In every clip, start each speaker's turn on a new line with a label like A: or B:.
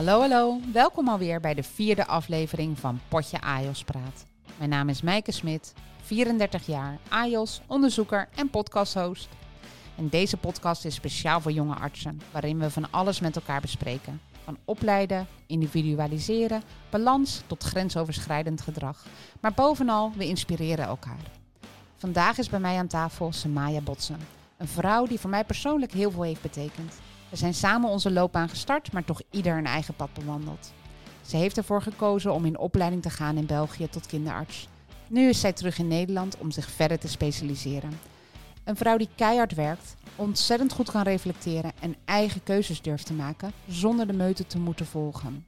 A: Hallo, hallo. Welkom alweer bij de vierde aflevering van Potje AJOS Praat. Mijn naam is Mijke Smit, 34 jaar, AJOS, onderzoeker en podcasthost. En deze podcast is speciaal voor jonge artsen, waarin we van alles met elkaar bespreken. Van opleiden, individualiseren, balans tot grensoverschrijdend gedrag. Maar bovenal, we inspireren elkaar. Vandaag is bij mij aan tafel Samaya Botsen. Een vrouw die voor mij persoonlijk heel veel heeft betekend. We zijn samen onze loopbaan gestart, maar toch ieder een eigen pad bewandeld. Ze heeft ervoor gekozen om in opleiding te gaan in België tot kinderarts. Nu is zij terug in Nederland om zich verder te specialiseren. Een vrouw die keihard werkt, ontzettend goed kan reflecteren en eigen keuzes durft te maken zonder de meute te moeten volgen.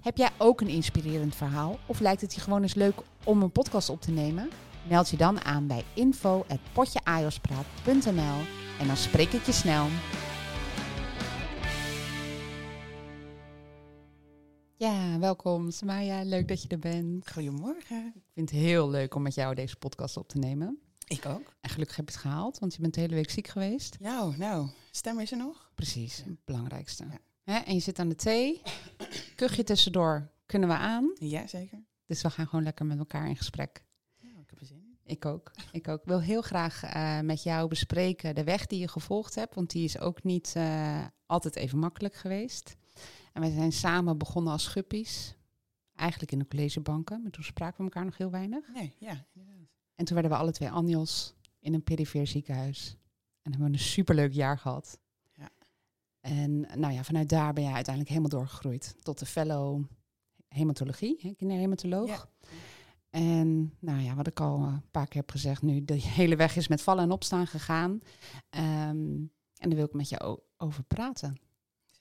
A: Heb jij ook een inspirerend verhaal of lijkt het je gewoon eens leuk om een podcast op te nemen? Meld je dan aan bij info.potjeajospraat.nl en dan spreek ik je snel. Ja, welkom Samaya. Leuk dat je er bent.
B: Goedemorgen.
A: Ik vind het heel leuk om met jou deze podcast op te nemen.
B: Ik ook.
A: En gelukkig heb je het gehaald, want je bent de hele week ziek geweest.
B: Nou, nou, stem is er nog?
A: Precies, het belangrijkste.
B: Ja.
A: Hè, en je zit aan de thee. Kuchje tussendoor kunnen we aan.
B: Ja, zeker.
A: Dus we gaan gewoon lekker met elkaar in gesprek.
B: Nou, ik heb er zin in.
A: Ik ook. Ik ook. Ik wil heel graag eh, met jou bespreken de weg die je gevolgd hebt. Want die is ook niet eh, altijd even makkelijk geweest. En wij zijn samen begonnen als guppies. Eigenlijk in de collegebanken. Maar toen spraken we elkaar nog heel weinig.
B: Nee, ja, inderdaad.
A: En toen werden we alle twee anjos in een perifeer ziekenhuis. En hebben we een superleuk jaar gehad.
B: Ja.
A: En nou ja, vanuit daar ben je uiteindelijk helemaal doorgegroeid tot de fellow hematologie, hè, kinderhematoloog.
B: Ja.
A: En nou ja, wat ik al een paar keer heb gezegd nu, de hele weg is met vallen en opstaan gegaan. Ehm, en daar wil ik met je o- over praten.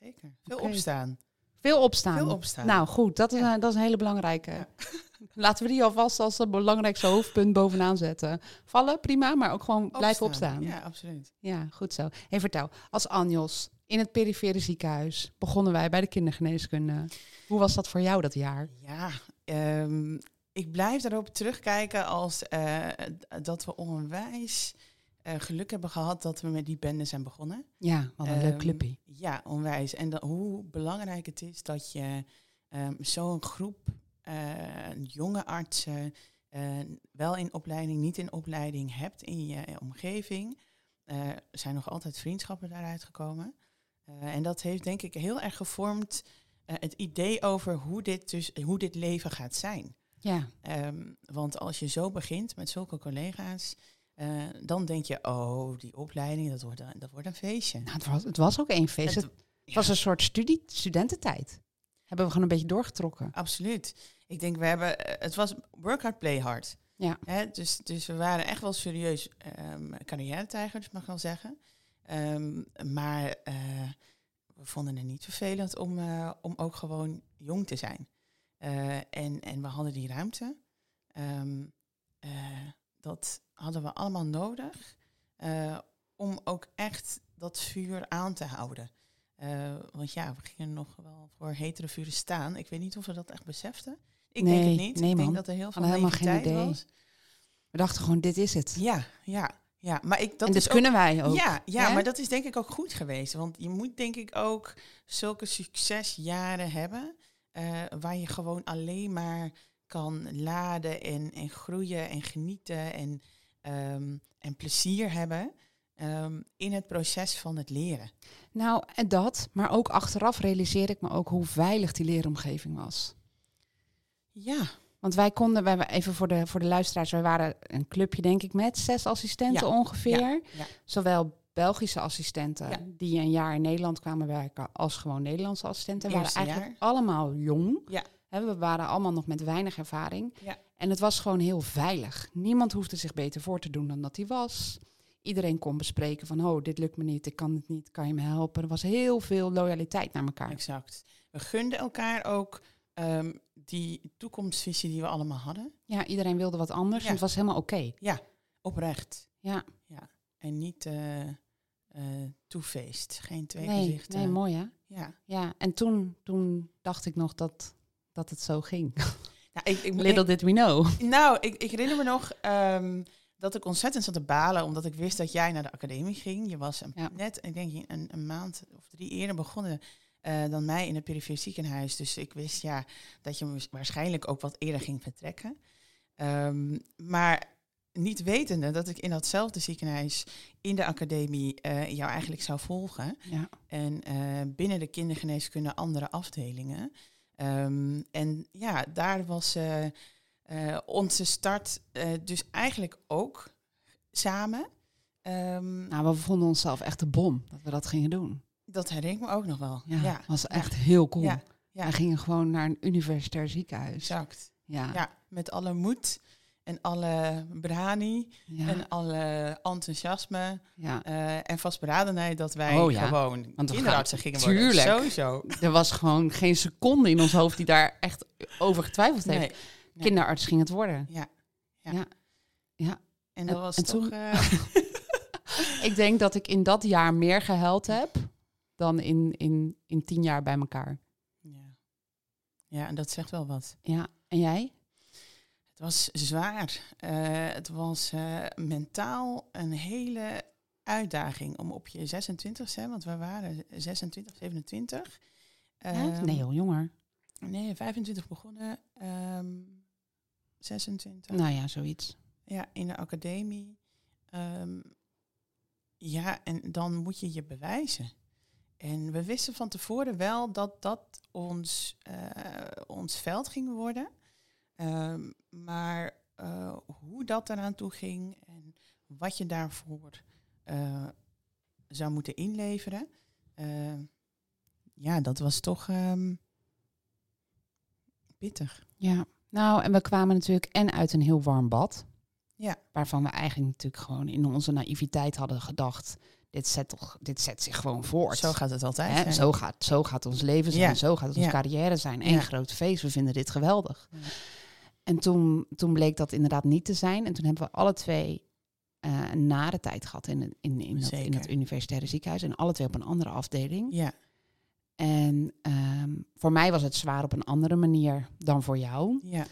B: Zeker. Veel opstaan.
A: Veel opstaan.
B: Veel opstaan.
A: Nou goed, dat is,
B: Ja.
A: een, dat is een hele belangrijke.
B: Ja.
A: Laten we die alvast als het belangrijkste hoofdpunt bovenaan zetten. Vallen, prima, maar ook gewoon blijven opstaan.
B: Ja, absoluut.
A: Ja, goed zo. Hey, vertel, als Anjos in het perifere ziekenhuis begonnen wij bij de kindergeneeskunde. Hoe was dat voor jou dat jaar?
B: Ja, ehm, ik blijf daarop terugkijken als eh, dat we onwijs eh, geluk hebben gehad dat we met die bende zijn begonnen.
A: Ja, wat een leuk
B: Ehm,
A: clubje.
B: Ja, onwijs. En dat, hoe belangrijk het is dat je ehm, zo'n groep eh, jonge artsen, eh, wel in opleiding, niet in opleiding, hebt in je omgeving. Er zijn nog altijd vriendschappen daaruit gekomen. En dat heeft denk ik heel erg gevormd het idee over hoe dit, dus, hoe dit leven gaat zijn.
A: Ja,
B: Ehm, want als je zo begint met zulke collega's, eh, dan denk je, oh, die opleiding, dat wordt een, dat wordt een feestje.
A: nou, het, was, het was ook één feest. Het,
B: Het-
A: was een soort studie, studententijd. Hebben we gewoon een beetje doorgetrokken.
B: Absoluut. Ik denk, we hebben, eh, het was work hard, play hard.
A: Ja.
B: Hè, dus, dus we waren echt wel serieus um, carrière-tijgers, mag ik wel zeggen. Ehm, maar eh, we vonden het niet vervelend om, om ook gewoon jong te zijn. En, en we hadden die ruimte. Ehm, eh, dat hadden we allemaal nodig eh, om ook echt dat vuur aan te houden. Eh, want ja, we gingen nog wel voor hetere vuren staan. Ik weet niet of we dat echt beseften. Ik denk het niet.
A: nee,
B: ik denk dat er heel veel
A: helemaal geen idee.
B: was.
A: We dachten gewoon, dit is het.
B: Ja, ja, ja. Maar ik, dat
A: en
B: ook-
A: kunnen wij ook.
B: Ja, ja
A: hè?
B: maar dat is denk ik ook goed geweest. Want je moet denk ik ook zulke succesjaren hebben... eh, waar je gewoon alleen maar kan laden en, en groeien en genieten en, ehm, en plezier hebben... ehm, in het proces van het leren.
A: Nou, en dat, maar ook achteraf realiseerde ik me ook hoe veilig die leeromgeving was.
B: Ja,
A: Want wij konden, wij, even voor de, voor de luisteraars, wij waren een clubje denk ik met zes assistenten
B: Ja,
A: ongeveer.
B: ja.
A: Zowel Belgische assistenten die een jaar in Nederland kwamen werken, als gewoon Nederlandse assistenten. We waren eigenlijk
B: jaar.
A: allemaal jong.
B: Ja.
A: We waren allemaal nog met weinig ervaring.
B: Ja.
A: En het was gewoon heel veilig. Niemand hoefde zich beter voor te doen dan dat hij was. Iedereen kon bespreken van, oh, dit lukt me niet, ik kan het niet, kan je me helpen? Er was heel veel loyaliteit naar elkaar.
B: exact. We gunden elkaar ook ehm, die toekomstvisie die we allemaal hadden.
A: Ja, iedereen wilde wat anders
B: Ja.
A: en het was helemaal oké.
B: Oprecht.
A: Ja,
B: En niet eh eh two-faced. Geen twee
A: nee,
B: gezichten.
A: nee, mooi hè?
B: Ja.
A: Ja, en toen, toen dacht ik nog dat, dat het zo ging.
B: Nou, ik, ik,
A: Little did we know.
B: nou, ik, ik herinner me nog ehm, dat ik ontzettend zat te balen, omdat ik wist dat jij naar de academie ging. Je was een-
A: Ja.
B: net, ik denk, een, een maand of drie eerder begonnen eh, dan mij in het perifere ziekenhuis. Dus ik wist ja, dat je waarschijnlijk ook wat eerder ging vertrekken. Ehm, maar niet wetende dat ik in datzelfde ziekenhuis in de academie uh, jou eigenlijk zou volgen. Ja. En binnen de kindergeneeskunde andere afdelingen. Ehm, en ja, daar was onze start dus eigenlijk ook samen.
A: Um, nou, we vonden onszelf echt de bom dat we dat gingen doen.
B: Dat herinner ik me ook nog wel.
A: Ja, ja. was echt heel cool. Ja. Ja. We gingen gewoon naar een universitair ziekenhuis.
B: Exact. Ja. ja, met alle moed en alle brani en alle enthousiasme ja. Uh, en vastberadenheid dat wij oh, ja. gewoon Want kinderartsen gingen worden.
A: Tuurlijk.
B: Sowieso.
A: Er was gewoon geen seconde in ons hoofd die daar echt over getwijfeld heeft. Nee. Kinderarts ging het worden.
B: Ja.
A: Ja. ja.
B: En dat was toch... Uh...
A: ik denk dat ik in dat jaar meer gehuild heb dan in, in, in tien jaar bij elkaar.
B: Ja. ja, en dat zegt wel wat.
A: Ja, en jij?
B: Het was zwaar. Uh, het was uh, mentaal een hele uitdaging om op je 26 hè, want we waren 26, 27.
A: Um, nee, heel jonger.
B: Nee, 25 begonnen, um, ehm, 26.
A: Nou ja, zoiets.
B: Ja, in de academie. Um, ja, en dan moet je je bewijzen. En we wisten van tevoren wel dat dat ons, uh, ons veld ging worden. Um, maar uh, hoe dat eraan toe ging en wat je daarvoor uh, zou moeten inleveren, ja, dat was toch um, pittig.
A: Ja, nou, en we kwamen natuurlijk en uit een heel warm bad.
B: Ja.
A: Waarvan we eigenlijk natuurlijk gewoon in onze naïviteit hadden gedacht. Dit zet, toch, dit zet zich gewoon voort.
B: Zo gaat het altijd. Hè?
A: Zo, gaat, zo gaat ons leven zijn. Ja. Zo gaat onze carrière zijn. Eén groot feest. We vinden dit geweldig. En toen, toen bleek dat inderdaad niet te zijn. En toen hebben we alle twee uh, een nare tijd gehad in, in, in, in, dat, in het universitaire ziekenhuis. En alle twee op een andere afdeling.
B: Ja.
A: En um, voor mij was het zwaar op een andere manier dan voor jou.
B: Ja.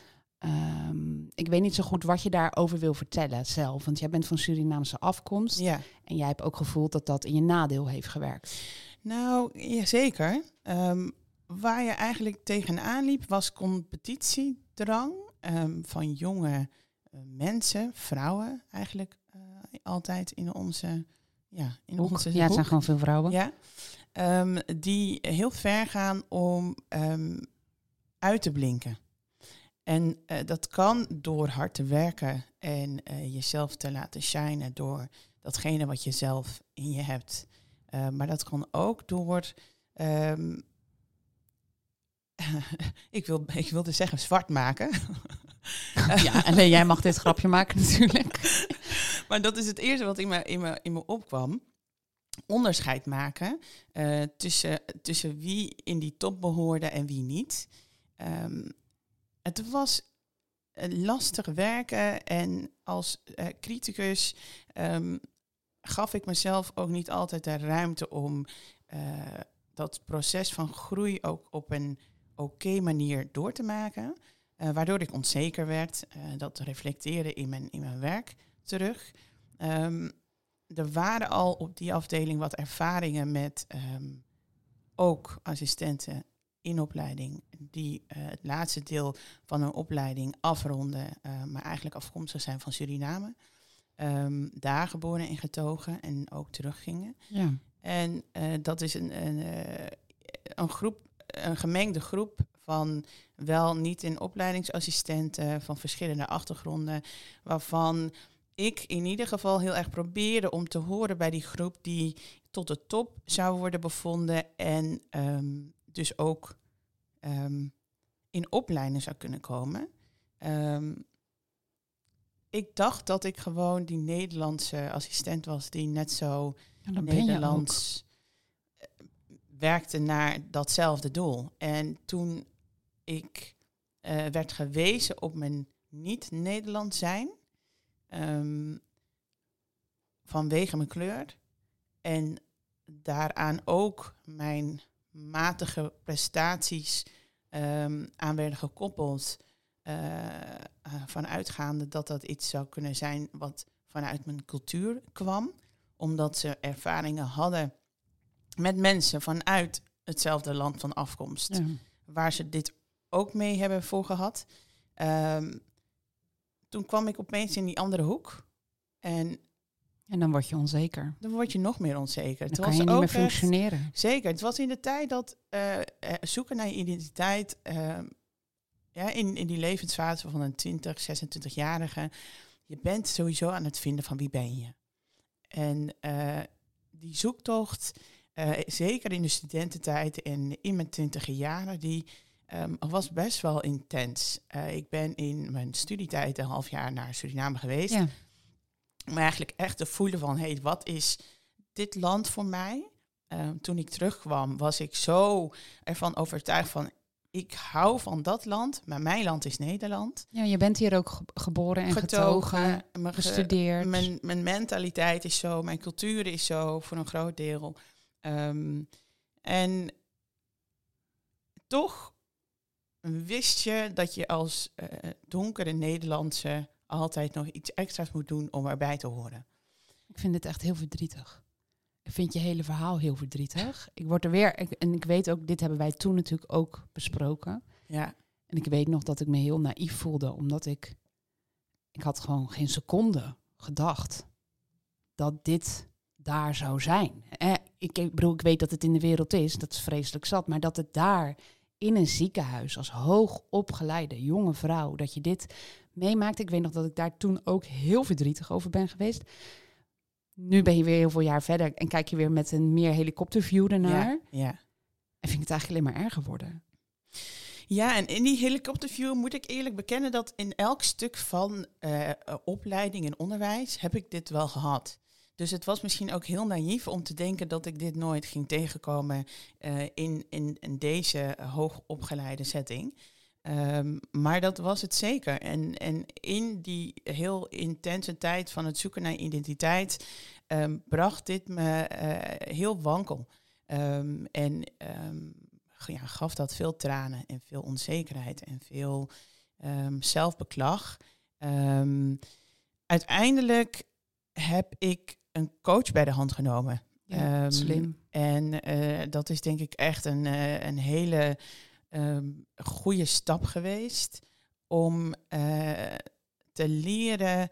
A: Um, ik weet niet zo goed wat je daarover wil vertellen zelf. Want jij bent van Surinaamse afkomst.
B: Ja.
A: En jij hebt ook gevoeld dat dat in je nadeel heeft gewerkt.
B: Nou, ja, zeker. Um, waar je eigenlijk tegenaan liep was competitiedrang um, van jonge uh, mensen, vrouwen eigenlijk uh, altijd in onze ja, in
A: hoek.
B: onze
A: Ja, het zijn gewoon veel vrouwen.
B: Ja. die heel ver gaan om uit te blinken. En uh, dat kan door hard te werken en uh, jezelf te laten shinen door datgene wat je zelf in je hebt. Uh, maar dat kan ook door, um, ik, wil, ik wilde zeggen zwart maken.
A: ja, alleen jij mag dit grapje maken natuurlijk.
B: maar dat is het eerste wat in me, in me, in me opkwam. Onderscheid maken tussen, tussen wie in die top behoorde en wie niet. Um, het was lastig werken en als uh, criticus um, gaf ik mezelf ook niet altijd de ruimte om uh, dat proces van groei ook op een oké manier door te maken. Uh, waardoor ik onzeker werd. dat reflecteerde in mijn, in mijn werk terug. Um, er waren al op die afdeling wat ervaringen met um, ook assistenten in opleiding die uh, het laatste deel van hun opleiding afronden, uh, maar eigenlijk afkomstig zijn van Suriname. Um, daar geboren en getogen en ook teruggingen.
A: Ja.
B: En uh, dat is een, een, een groep, een gemengde groep van wel niet in opleidingsassistenten van verschillende achtergronden, waarvan ik in ieder geval heel erg probeerde om te horen bij die groep die tot de top zou worden bevonden en um, dus ook um, in opleiding zou kunnen komen. Um, ik dacht dat ik gewoon die Nederlandse assistent was die net zo ja, Nederlands werkte naar datzelfde doel. En toen ik uh, werd gewezen op mijn niet-Nederland zijn, um, vanwege mijn kleur, en daaraan ook mijn matige prestaties um, aan werden gekoppeld. Uh, vanuitgaande dat dat iets zou kunnen zijn wat vanuit mijn cultuur kwam. Omdat ze ervaringen hadden met mensen vanuit hetzelfde land van afkomst. Waar ze dit ook mee hebben voor gehad. Ehm, toen kwam ik opeens in die andere hoek. En,
A: en dan word je onzeker.
B: Dan word je nog meer onzeker.
A: Dan kan je niet meer functioneren.
B: zeker. Het was in de tijd dat uh, zoeken naar je identiteit... Ehm, ja, in, in die levensfase van een 20, 26-jarige... je bent sowieso aan het vinden van wie ben je. En uh, die zoektocht, uh, zeker in de studententijd en in mijn twintige jaren... die um, was best wel intens. Uh, ik ben in mijn studietijd een half jaar naar Suriname geweest. Ja. Om eigenlijk echt te voelen van, hé, hey, wat is dit land voor mij? Um, toen ik terugkwam, was ik zo ervan overtuigd van, ik hou van dat land, maar mijn land is Nederland.
A: Ja, je bent hier ook geboren en getogen, getogen gestudeerd.
B: Mijn, mijn mentaliteit is zo, mijn cultuur is zo, voor een groot deel. Um, en toch wist je dat je als uh, donkere Nederlandse altijd nog iets extra's moet doen om erbij te horen?
A: Ik vind het echt heel verdrietig. Ik vind je hele verhaal heel verdrietig. Ik word er weer, en ik weet ook, dit hebben wij toen natuurlijk ook besproken.
B: Ja.
A: En ik weet nog dat ik me heel naïef voelde, omdat ik, ik had gewoon geen seconde gedacht dat dit daar zou zijn. Eh, ik, ik bedoel, ik weet dat het in de wereld is, dat is vreselijk zat, maar dat het daar in een ziekenhuis als hoogopgeleide jonge vrouw, dat je dit meemaakt. Ik weet nog dat ik daar toen ook heel verdrietig over ben geweest. Nu ben je weer heel veel jaar verder en kijk je weer met een meer helikopterview ernaar.
B: Ja, ja.
A: En vind ik het eigenlijk alleen maar erger worden.
B: Ja, en in die helikopterview moet ik eerlijk bekennen dat in elk stuk van uh, opleiding en onderwijs heb ik dit wel gehad. Dus het was misschien ook heel naïef om te denken dat ik dit nooit ging tegenkomen uh, in, in, in, deze hoogopgeleide setting. Um, maar dat was het zeker. En, en in die heel intense tijd van het zoeken naar identiteit um, bracht dit me uh, heel wankel. Um, en ja, gaf dat veel tranen en veel onzekerheid en veel zelfbeklag. uiteindelijk heb ik een coach bij de hand genomen.
A: Ja, um, slim.
B: En uh, dat is denk ik echt een, uh, een hele um, goede stap geweest om uh, te leren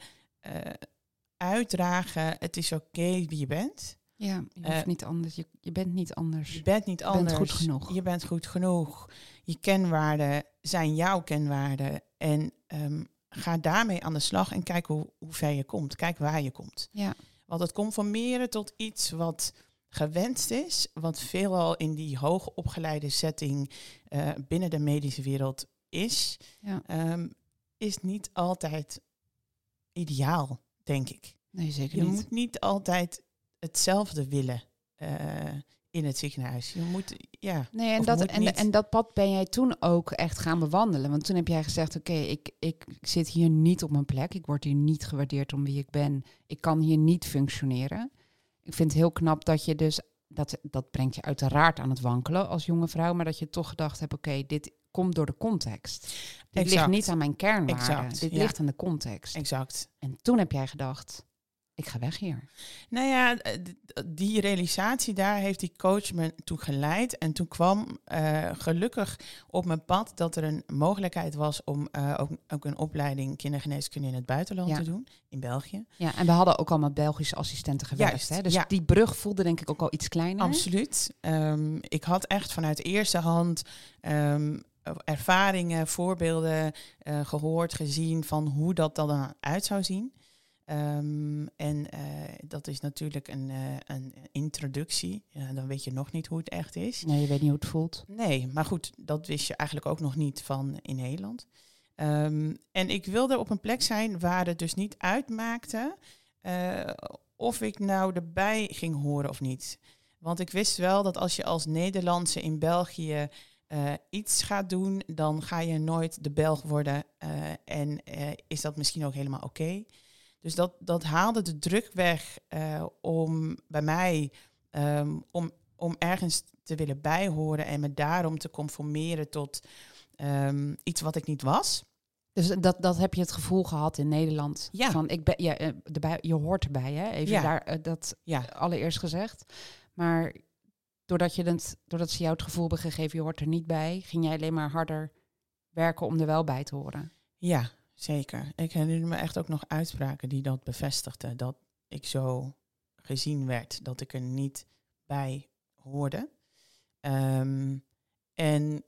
B: uitdragen, het is oké okay wie je bent.
A: Ja, je hoeft niet anders. Je, je bent niet anders.
B: Je bent niet anders.
A: Je bent goed genoeg.
B: Je bent goed genoeg. Je kenwaarden zijn jouw kenwaarden. En um, ga daarmee aan de slag en kijk hoe, hoe ver je komt. Kijk waar je komt.
A: Ja.
B: Want het conformeren tot iets wat gewenst is, wat veelal in die hoogopgeleide setting uh, binnen de medische wereld is,
A: ja.
B: um, is niet altijd ideaal, denk ik.
A: Nee, zeker
B: je
A: niet.
B: Je moet niet altijd hetzelfde willen. Uh, in het ziekenhuis. Je moet, ja.
A: Nee, en dat, en, en dat pad ben jij toen ook echt gaan bewandelen. Want toen heb jij gezegd: Oké, ik, ik zit hier niet op mijn plek. Ik word hier niet gewaardeerd om wie ik ben. Ik kan hier niet functioneren. Ik vind het heel knap dat je dus. Dat, dat brengt je uiteraard aan het wankelen als jonge vrouw. Maar dat je toch gedacht hebt: Oké, dit komt door de context. Dit exact. ligt niet aan mijn kernwaarden. Dit ligt aan de context.
B: Exact.
A: En toen heb jij gedacht: ik ga weg hier.
B: Nou ja, die realisatie daar heeft die coach me toe geleid. En toen kwam uh, gelukkig op mijn pad dat er een mogelijkheid was om uh, ook, ook, een opleiding kindergeneeskunde in het buitenland
A: ja.
B: te doen, in België.
A: Ja, en we hadden ook allemaal Belgische assistenten gewerkt.
B: Juist,
A: hè? Dus
B: ja.
A: die brug voelde denk ik ook al iets kleiner.
B: Absoluut. Um, ik had echt vanuit eerste hand um, ervaringen, voorbeelden uh, gehoord, gezien van hoe dat dan uit zou zien. Um, en uh, dat is natuurlijk een, uh, een introductie. Uh, dan weet je nog niet hoe het echt is.
A: Nee, je weet niet hoe het voelt.
B: Nee, maar goed, dat wist je eigenlijk ook nog niet van in Nederland. Um, en ik wilde op een plek zijn waar het dus niet uitmaakte of ik nou erbij ging horen of niet. Want ik wist wel dat als je als Nederlandse in België iets gaat doen, dan ga je nooit de Belg worden. en is dat misschien ook helemaal oké. Okay. Dus dat, dat haalde de druk weg uh, om bij mij um, om, om ergens te willen bijhoren en me daarom te conformeren tot um, iets wat ik niet was.
A: Dus dat, dat heb je het gevoel gehad in Nederland.
B: Ja.
A: Van ik ben, ja, erbij, je hoort erbij, hè? Even
B: ja.
A: daar uh, dat
B: ja.
A: allereerst gezegd. Maar doordat, je het, doordat ze jou het gevoel hebben gegeven, je hoort er niet bij, ging jij alleen maar harder werken om er wel bij te horen?
B: Ja, zeker. Ik herinner me echt ook nog uitspraken die dat bevestigden. Dat ik zo gezien werd, dat ik er niet bij hoorde. Ehm, en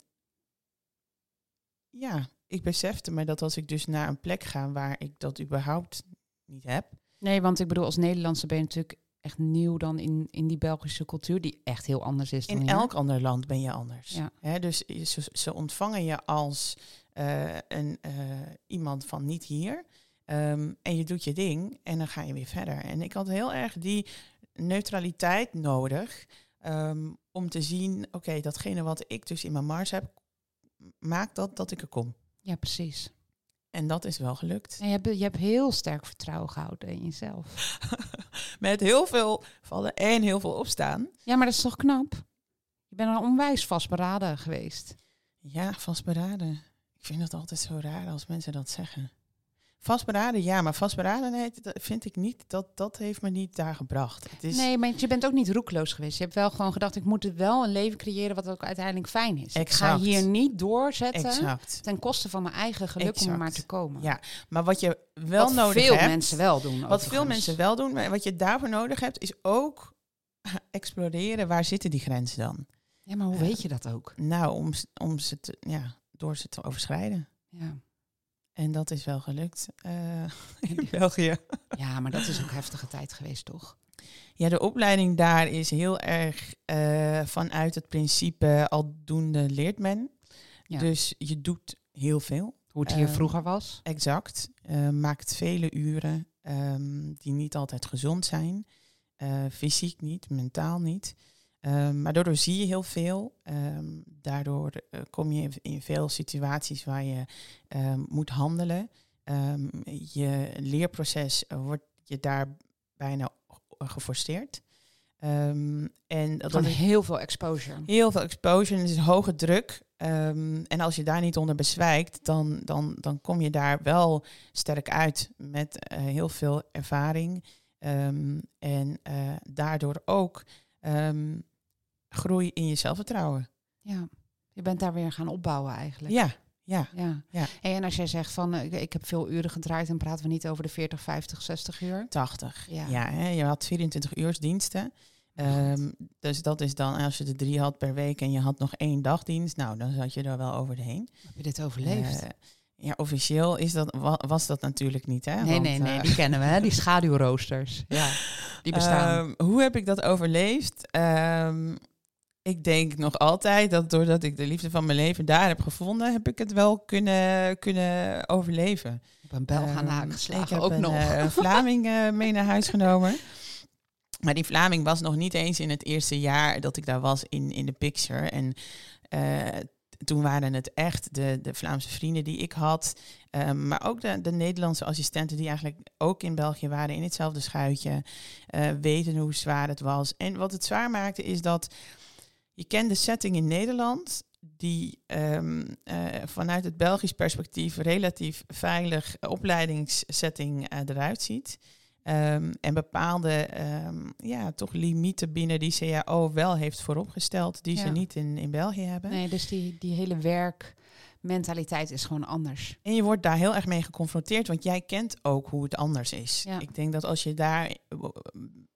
B: ja, ik besefte me dat als ik dus naar een plek ga waar ik dat überhaupt niet heb.
A: Nee, want ik bedoel, als Nederlandse ben je natuurlijk echt nieuw dan in, in die Belgische cultuur, die echt heel anders is. Dan
B: in elk ander land ben je anders. Ja. dus ze, ze, ontvangen je als een, uh, iemand van niet hier. Um, en je doet je ding en dan ga je weer verder. En ik had heel erg die neutraliteit nodig um, om te zien, oké, datgene wat ik dus in mijn mars heb, maakt dat dat ik er kom.
A: Ja, precies.
B: En dat is wel gelukt.
A: En je, hebt, je hebt heel sterk vertrouwen gehouden in jezelf.
B: Met heel veel vallen en heel veel opstaan.
A: Ja, maar dat is toch knap? Je bent een onwijs vastberaden geweest.
B: Ja, vastberaden. Ik vind het altijd zo raar als mensen dat zeggen. Vastberaden, ja, maar vastberadenheid vind ik niet, dat, dat heeft me niet daar gebracht.
A: Het is... Nee, maar je bent ook niet roekloos geweest. Je hebt wel gewoon gedacht, ik moet het wel een leven creëren wat ook uiteindelijk fijn is.
B: Exact.
A: Ik ga hier niet doorzetten exact. ten koste van mijn eigen geluk om er maar te komen.
B: Ja, maar wat je wel
A: wat
B: nodig
A: veel
B: hebt...
A: mensen wel doen.
B: Wat
A: overigens.
B: veel mensen wel doen, maar wat je daarvoor nodig hebt, is ook exploreren. Waar zitten die grenzen dan?
A: Ja, maar hoe weet je dat ook?
B: Nou, om, om ze te, ja, door ze te overschrijden.
A: Ja.
B: En dat is wel gelukt uh, in België.
A: Ja, maar dat is ook heftige tijd geweest, toch?
B: Ja, de opleiding daar is heel erg uh, vanuit het principe aldoende leert men. Ja. Dus je doet heel veel.
A: Hoe het hier uh, vroeger was?
B: Exact. maakt vele uren um, die niet altijd gezond zijn. fysiek niet, mentaal niet. Um, maar daardoor zie je heel veel. Um, daardoor uh, kom je in, veel situaties waar je um, moet handelen. je leerproces wordt je daar bijna geforceerd.
A: en dat is heel veel exposure.
B: Heel veel exposure. En is hoge druk. en als je daar niet onder bezwijkt, dan, dan, dan kom je daar wel sterk uit met uh, heel veel ervaring. en daardoor ook um, groei in je zelfvertrouwen.
A: Ja, je bent daar weer gaan opbouwen eigenlijk.
B: Ja, ja.
A: ja.
B: ja.
A: En als jij zegt van uh, ik heb veel uren gedraaid, dan praten we niet over de 40, 50, 60 uur.
B: 80. Ja, ja hè, je had 24 uur diensten. Um, dus dat is dan, als je de drie had per week en je had nog één dagdienst, nou, dan zat je er wel overheen.
A: Heb je dit overleefd? Uh,
B: ja, officieel is dat, was dat natuurlijk niet. Hè?
A: Nee, Want, nee, nee, uh, die kennen we, hè? die schaduwroosters. Ja, die bestaan.
B: Um, hoe heb ik dat overleefd? Um, ik denk nog altijd dat doordat ik de liefde van mijn leven daar heb gevonden, heb ik het wel kunnen, kunnen overleven.
A: Op een Belg aan um, geslagen
B: ik heb
A: ook
B: een,
A: nog.
B: Uh, Vlaming uh, mee naar huis genomen. Maar die Vlaming was nog niet eens in het eerste jaar dat ik daar was in, in de picture. En uh, toen waren het echt de, de Vlaamse vrienden die ik had. Um, maar ook de, de Nederlandse assistenten die eigenlijk ook in België waren in hetzelfde schuitje. Weten hoe zwaar het was. En wat het zwaar maakte is dat je kent de setting in Nederland, die um, uh, vanuit het Belgisch perspectief relatief veilig opleidingssetting uh, eruit ziet. Um, en bepaalde um, ja, toch limieten binnen die CAO wel heeft vooropgesteld, die ja. ze niet in, in België hebben.
A: Nee, dus die, die hele werkmentaliteit is gewoon anders.
B: En je wordt daar heel erg mee geconfronteerd, want jij kent ook hoe het anders is.
A: Ja.
B: Ik denk dat als je daar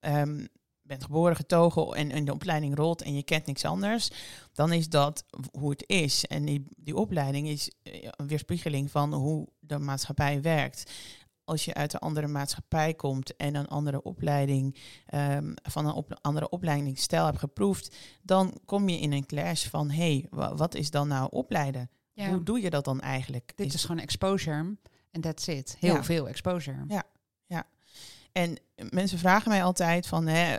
B: um, bent geboren, getogen en in de opleiding rolt en je kent niks anders, dan is dat hoe het is. En die, die opleiding is een weerspiegeling van hoe de maatschappij werkt. Als je uit een andere maatschappij komt en een andere opleiding, um, van een op, andere opleidingsstijl hebt geproefd, dan kom je in een clash van hé, hey, wat is dan nou opleiden? Ja. Hoe doe je dat dan eigenlijk?
A: Dit is, is gewoon exposure en that's it. Heel
B: ja.
A: veel exposure.
B: Ja, ja. En mensen vragen mij altijd van, hè,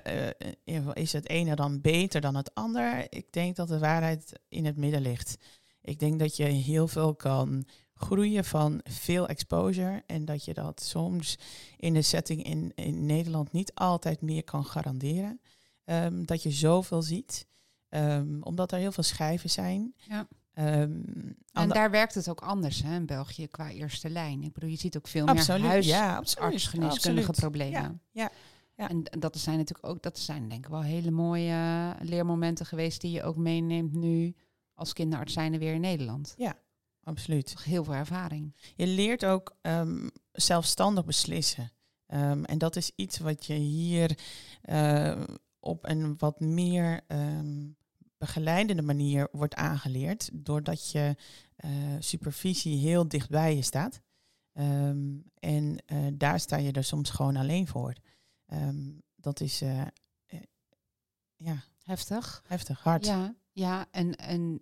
B: uh, is het ene dan beter dan het ander? Ik denk dat de waarheid in het midden ligt. Ik denk dat je heel veel kan groeien van veel exposure en dat je dat soms in de setting in, in Nederland niet altijd meer kan garanderen. Um, dat je zoveel ziet, um, omdat er heel veel schijven zijn.
A: Ja.
B: Um,
A: en daar werkt het ook anders hè, in België qua eerste lijn. Ik bedoel, je ziet ook veel
B: absoluut,
A: meer huis,
B: ja,
A: problemen.
B: Ja, ja.
A: Ja. En dat zijn natuurlijk ook, dat zijn denk ik wel hele mooie leermomenten geweest die je ook meeneemt nu als kinderarts zijn weer in Nederland.
B: Ja, absoluut.
A: Heel veel ervaring.
B: Je leert ook um, zelfstandig beslissen. Um, en dat is iets wat je hier uh, op een wat meer um, begeleidende manier wordt aangeleerd, doordat je uh, supervisie heel dichtbij je staat. en uh, daar sta je er soms gewoon alleen voor. dat is ja.
A: heftig.
B: Heftig, hard.
A: Ja, ja, en, en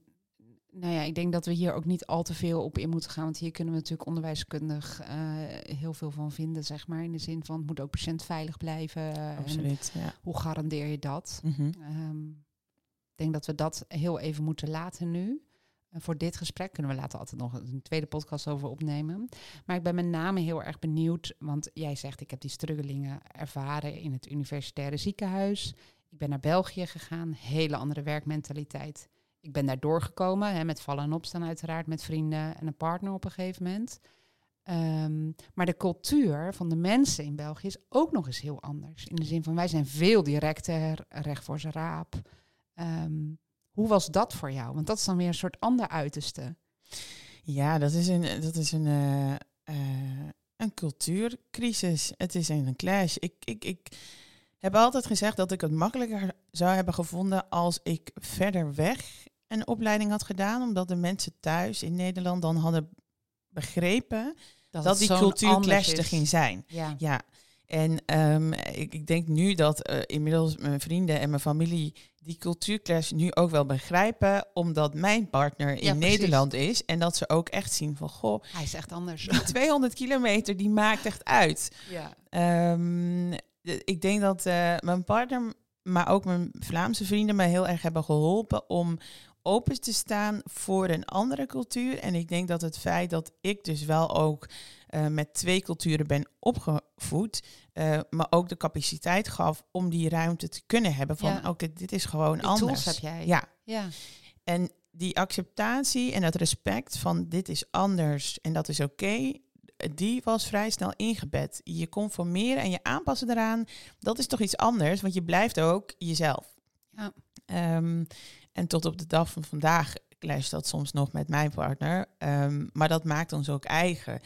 A: nou ja, ik denk dat we hier ook niet al te veel op in moeten gaan. Want hier kunnen we natuurlijk onderwijskundig uh, heel veel van vinden, zeg maar. In de zin van het moet ook patiëntveilig blijven.
B: Absoluut, ja.
A: Hoe garandeer je dat?
B: Mm -hmm.
A: um, denk dat we dat heel even moeten laten nu. Uh, voor dit gesprek kunnen we later altijd nog een tweede podcast over opnemen. Maar ik ben met name heel erg benieuwd, want jij zegt ik heb die struggelingen ervaren in het universitaire ziekenhuis. Ik ben naar België gegaan, hele andere werkmentaliteit. Ik ben daar doorgekomen, hè, met vallen en opstaan uiteraard, met vrienden en een partner op een gegeven moment. Um, maar de cultuur van de mensen in België is ook nog eens heel anders. In de zin van wij zijn veel directer, recht voor zijn raap. Um, hoe was dat voor jou? Want dat is dan weer een soort ander uiterste.
B: Ja, dat is een, dat is een, uh, uh, een cultuurcrisis. Het is een clash. Ik, ik, ik, heb altijd gezegd dat ik het makkelijker zou hebben gevonden als ik verder weg een opleiding had gedaan. Omdat de mensen thuis in Nederland dan hadden begrepen dat, dat die cultuurclash er ging zijn.
A: Ja.
B: ja. En um, ik, ik, denk nu dat uh, inmiddels mijn vrienden en mijn familie die cultuurclash nu ook wel begrijpen, omdat mijn partner in ja, Nederland is en dat ze ook echt zien van goh,
A: hij is echt anders.
B: 200 kilometer die maakt echt uit.
A: Ja.
B: Um, ik denk dat uh, mijn partner, maar ook mijn Vlaamse vrienden mij heel erg hebben geholpen om open te staan voor een andere cultuur. En ik denk dat het feit dat ik dus wel ook uh, met twee culturen ben opgevoed, uh, maar ook de capaciteit gaf om die ruimte te kunnen hebben van oké, okay, dit is gewoon
A: die
B: anders.
A: Tools heb jij.
B: Ja.
A: ja.
B: En die acceptatie en het respect van dit is anders en dat is oké, okay, die was vrij snel ingebed. Je conformeren en je aanpassen eraan, dat is toch iets anders, want je blijft ook jezelf.
A: Ja.
B: Um, en tot op de dag van vandaag clasht dat soms nog met mijn partner, um, maar dat maakt ons ook eigen.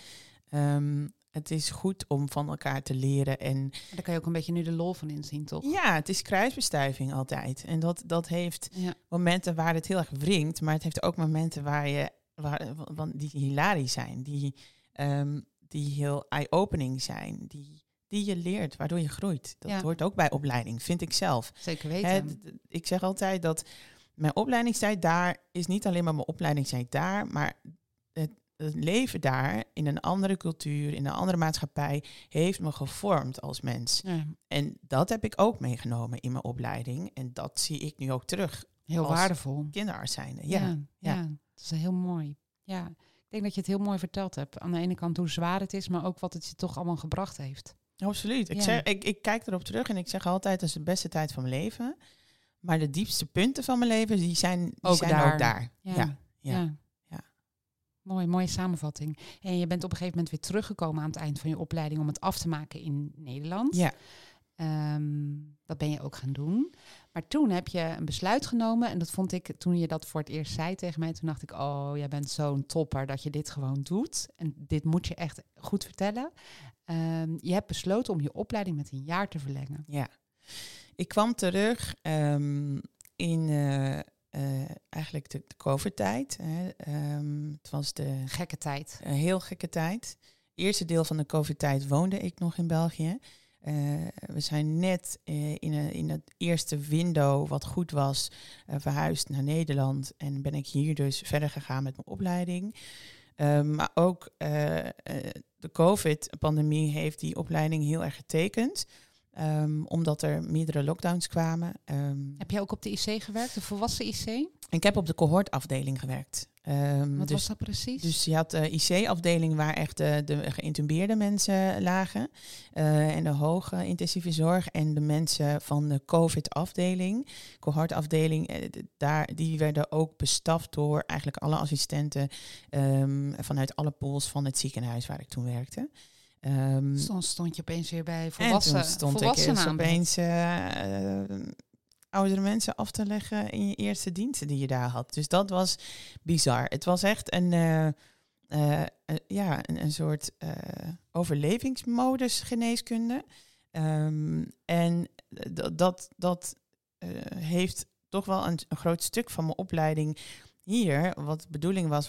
B: Um, het is goed om van elkaar te leren. En
A: daar kan je ook een beetje nu de lol van inzien, toch?
B: Ja, het is kruisbestuiving altijd. En dat, dat heeft
A: ja.
B: momenten waar het heel erg wringt, maar het heeft ook momenten waar je, waar, die hilarisch zijn, die, um, die heel eye-opening zijn, die, die je leert, waardoor je groeit. Dat
A: Ja.
B: hoort ook bij opleiding, vind ik zelf.
A: Zeker weten.
B: Hè, ik zeg altijd dat mijn opleidingstijd daar is niet alleen maar mijn opleidingstijd daar, maar het, leven daar in een andere cultuur, in een andere maatschappij, heeft me gevormd als mens.
A: Ja,
B: En dat heb ik ook meegenomen in mijn opleiding. En dat zie ik nu ook terug,
A: heel
B: Als-
A: waardevol.
B: kinderarts zijnde.
A: Ja,
B: Ja,
A: ja.
B: ja.
A: dat is heel mooi. Ja, ik denk dat je het heel mooi verteld hebt. Aan de ene kant hoe zwaar het is, maar ook wat het je toch allemaal gebracht heeft.
B: absoluut. Ik,
A: Ja.
B: zeg, ik, ik kijk erop terug en ik zeg altijd, dat is de beste tijd van mijn leven. Maar de diepste punten van mijn leven, die zijn, die
A: Ook
B: zijn
A: daar.
B: ook daar.
A: Ja.
B: ja.
A: Mooi, mooie samenvatting. En je bent op een gegeven moment weer teruggekomen aan het eind van je opleiding om het af te maken in Nederland.
B: Ja.
A: Ehm, dat ben je ook gaan doen. Maar toen heb je een besluit genomen. En dat vond ik, toen je dat voor het eerst zei tegen mij, toen dacht ik, oh, jij bent zo'n topper dat je dit gewoon doet. En dit moet je echt goed vertellen. Ehm, je hebt besloten om je opleiding met een jaar te verlengen.
B: Ja. Ik kwam terug ehm, in eh, eh, eigenlijk de, de COVID-tijd. hè. Ehm, het was de
A: Gekke tijd.
B: een heel gekke tijd. Eerste deel van de COVID-tijd woonde ik nog in België. Eh, we zijn net eh, in, een, in het eerste window, wat goed was, verhuisd naar Nederland. En ben ik hier dus verder gegaan met mijn opleiding. Ehm, maar ook de COVID-pandemie heeft die opleiding heel erg getekend. Ehm, omdat er meerdere lockdowns kwamen. Ehm,
A: Heb jij ook op de IC gewerkt, de volwassen IC?
B: ik heb op de cohortafdeling gewerkt. Ehm,
A: Wat
B: dus
A: was dat precies?
B: dus je had de IC-afdeling waar echt de, de geïntubeerde mensen lagen. eh, en de hoge intensieve zorg. En de mensen van de COVID-afdeling, cohortafdeling, eh, daar, die werden ook bestaft door eigenlijk alle assistenten vanuit alle pools van het ziekenhuis waar ik toen werkte.
A: Um, stond, stond je opeens weer bij volwassenen.
B: En stond ik opeens uh, oudere mensen af te leggen in je eerste diensten die je daar had. Dus dat was bizar. Het was echt een, uh, uh, ja, een, een soort overlevingsmodus geneeskunde. Um, en dat, dat heeft toch wel een, een groot stuk van mijn opleiding hier, wat de bedoeling was,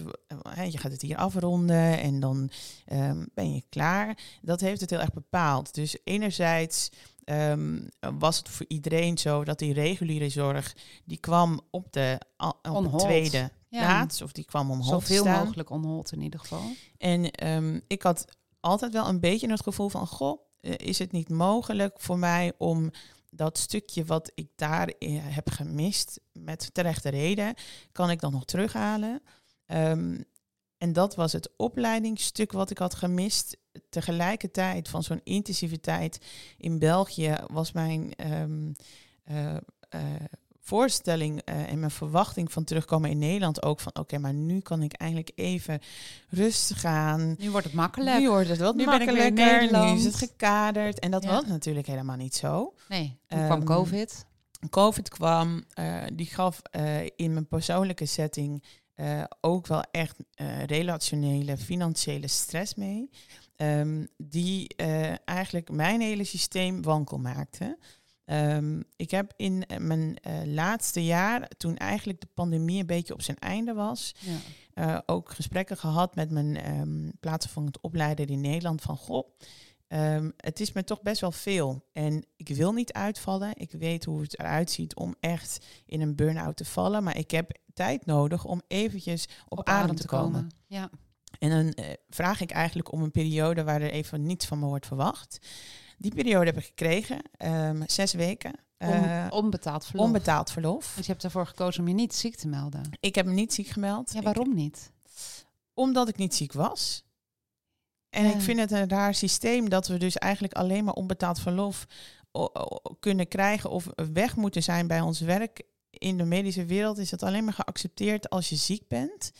B: je gaat het hier afronden en dan um, ben je klaar. Dat heeft het heel erg bepaald. Dus enerzijds um, was het voor iedereen zo dat die reguliere zorg, die kwam op de, op de tweede plaats, of die kwam om
A: Zoveel mogelijk onhold in ieder geval.
B: En um, ik had altijd wel een beetje het gevoel van, goh, eh, is het niet mogelijk voor mij om dat stukje wat ik daar heb gemist, met terechte reden, kan ik dan nog terughalen. Um, en dat was het opleidingsstuk wat ik had gemist. Tegelijkertijd van zo'n intensiviteit in België was mijn um, uh, uh, voorstelling uh, en mijn verwachting van terugkomen in Nederland ook van oké, maar nu kan ik eindelijk even rustig gaan.
A: Nu wordt het makkelijk.
B: Nu wordt het wat nu makkelijker. Nu is het gekaderd. En dat was natuurlijk helemaal niet zo.
A: Nee, toen um, kwam COVID.
B: COVID kwam, uh, die gaf uh, in mijn persoonlijke setting ook wel echt relationele, financiële stress mee. Um, die eigenlijk mijn hele systeem wankel maakte. Um, ik heb in eh, mijn uh, laatste jaar, toen eigenlijk de pandemie een beetje op zijn einde was, ja. uh, ook gesprekken gehad met mijn um, plaatsvervangend opleider in Nederland van goh, um, het is me toch best wel veel. En ik wil niet uitvallen. Ik weet hoe het eruit ziet om echt in een burn-out te vallen. Maar ik heb tijd nodig om eventjes op, op adem, adem, te komen. komen.
A: Ja.
B: En dan uh, vraag ik eigenlijk om een periode waar er even niets van me wordt verwacht. Die periode heb ik gekregen, um, zes weken.
A: Uh, onbetaald verlof.
B: Onbetaald verlof.
A: Dus je hebt ervoor gekozen om je niet ziek te melden?
B: Ik heb me niet ziek gemeld.
A: Ja, waarom
B: ik,
A: niet?
B: Omdat ik niet ziek was. En ja. ik vind het een raar systeem dat we dus eigenlijk alleen maar onbetaald verlof kunnen krijgen of weg moeten zijn bij ons werk. In de medische wereld is dat alleen maar geaccepteerd als je ziek bent.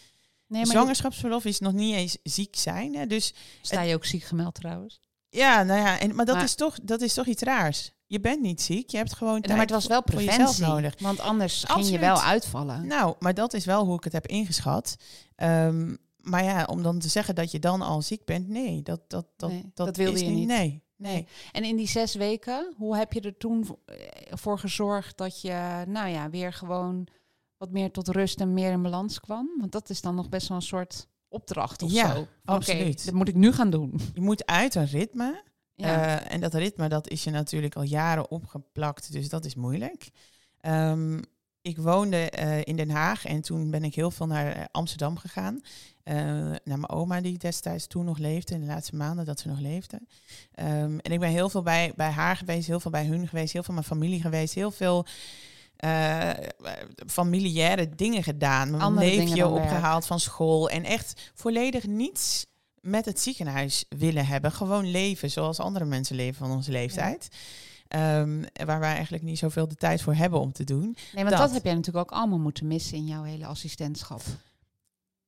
B: Nee, maar Zwangerschapsverlof is nog niet eens ziek zijn. Hè? Dus
A: Sta je ook ziek gemeld trouwens?
B: Ja, nou ja, en, maar, dat, Is toch, dat is toch iets raars. Je bent niet ziek, je hebt gewoon tijd
A: maar het was wel preventie nodig. Want anders Absoluut. ging je wel uitvallen.
B: Nou, maar dat is wel hoe ik het heb ingeschat. Um, maar ja, om dan te zeggen dat je dan al ziek bent, nee, dat, dat, dat,
A: nee,
B: dat,
A: dat wilde
B: is
A: je niet.
B: Nee, nee.
A: En in die zes weken, hoe heb je er toen voor gezorgd dat je, nou ja, weer gewoon wat meer tot rust en meer in balans kwam? Want dat is dan nog best wel een soort opdracht of
B: ja,
A: zo.
B: absoluut.
A: Okay, dat moet ik nu gaan doen.
B: Je moet uit een ritme. Ja. Uh, en dat ritme, dat is je natuurlijk al jaren opgeplakt, dus dat is moeilijk. Um, ik woonde uh, in Den Haag en toen ben ik heel veel naar Amsterdam gegaan. Uh, naar mijn oma die destijds toen nog leefde, in de laatste maanden dat ze nog leefde. Um, en ik ben heel veel bij, bij haar geweest, heel veel bij hun geweest, heel veel mijn familie geweest, heel veel uh, familiaire dingen gedaan. Mijn Andere neefje opgehaald van school. En echt volledig niets met het ziekenhuis willen hebben. Gewoon leven zoals andere mensen leven van onze leeftijd. Ja. Um, waar wij eigenlijk niet zoveel de tijd voor hebben om te doen.
A: Nee, want dat, dat heb jij natuurlijk ook allemaal moeten missen in jouw hele assistentschap.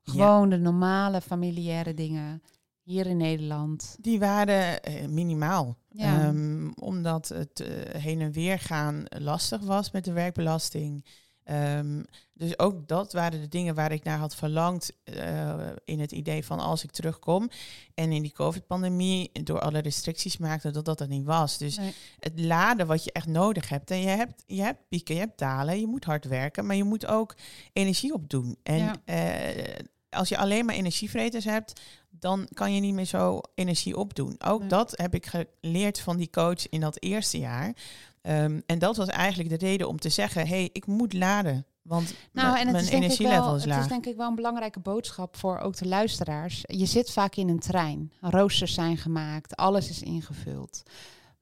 A: Gewoon ja. de normale familiaire dingen hier in Nederland?
B: Die waren uh, minimaal. Ja. Um, omdat het uh, heen en weer gaan lastig was met de werkbelasting. Um, dus ook dat waren de dingen waar ik naar had verlangd uh, in het idee van als ik terugkom. En in die COVID-pandemie door alle restricties maakte dat dat er niet was. Dus nee. het laden wat je echt nodig hebt. En je hebt, je hebt pieken, je hebt dalen, je moet hard werken, maar je moet ook energie opdoen. En ja. uh, als je alleen maar energievreters hebt, dan kan je niet meer zo energie opdoen. Ook nee. dat heb ik geleerd van die coach in dat eerste jaar. Um, en dat was eigenlijk de reden om te zeggen: hé, hey, ik moet laden. Want
A: nou, en
B: mijn
A: is
B: energielevel
A: wel,
B: is laag.
A: Het is denk ik wel een belangrijke boodschap voor ook de luisteraars. Je zit vaak in een trein. Roosters zijn gemaakt, alles is ingevuld.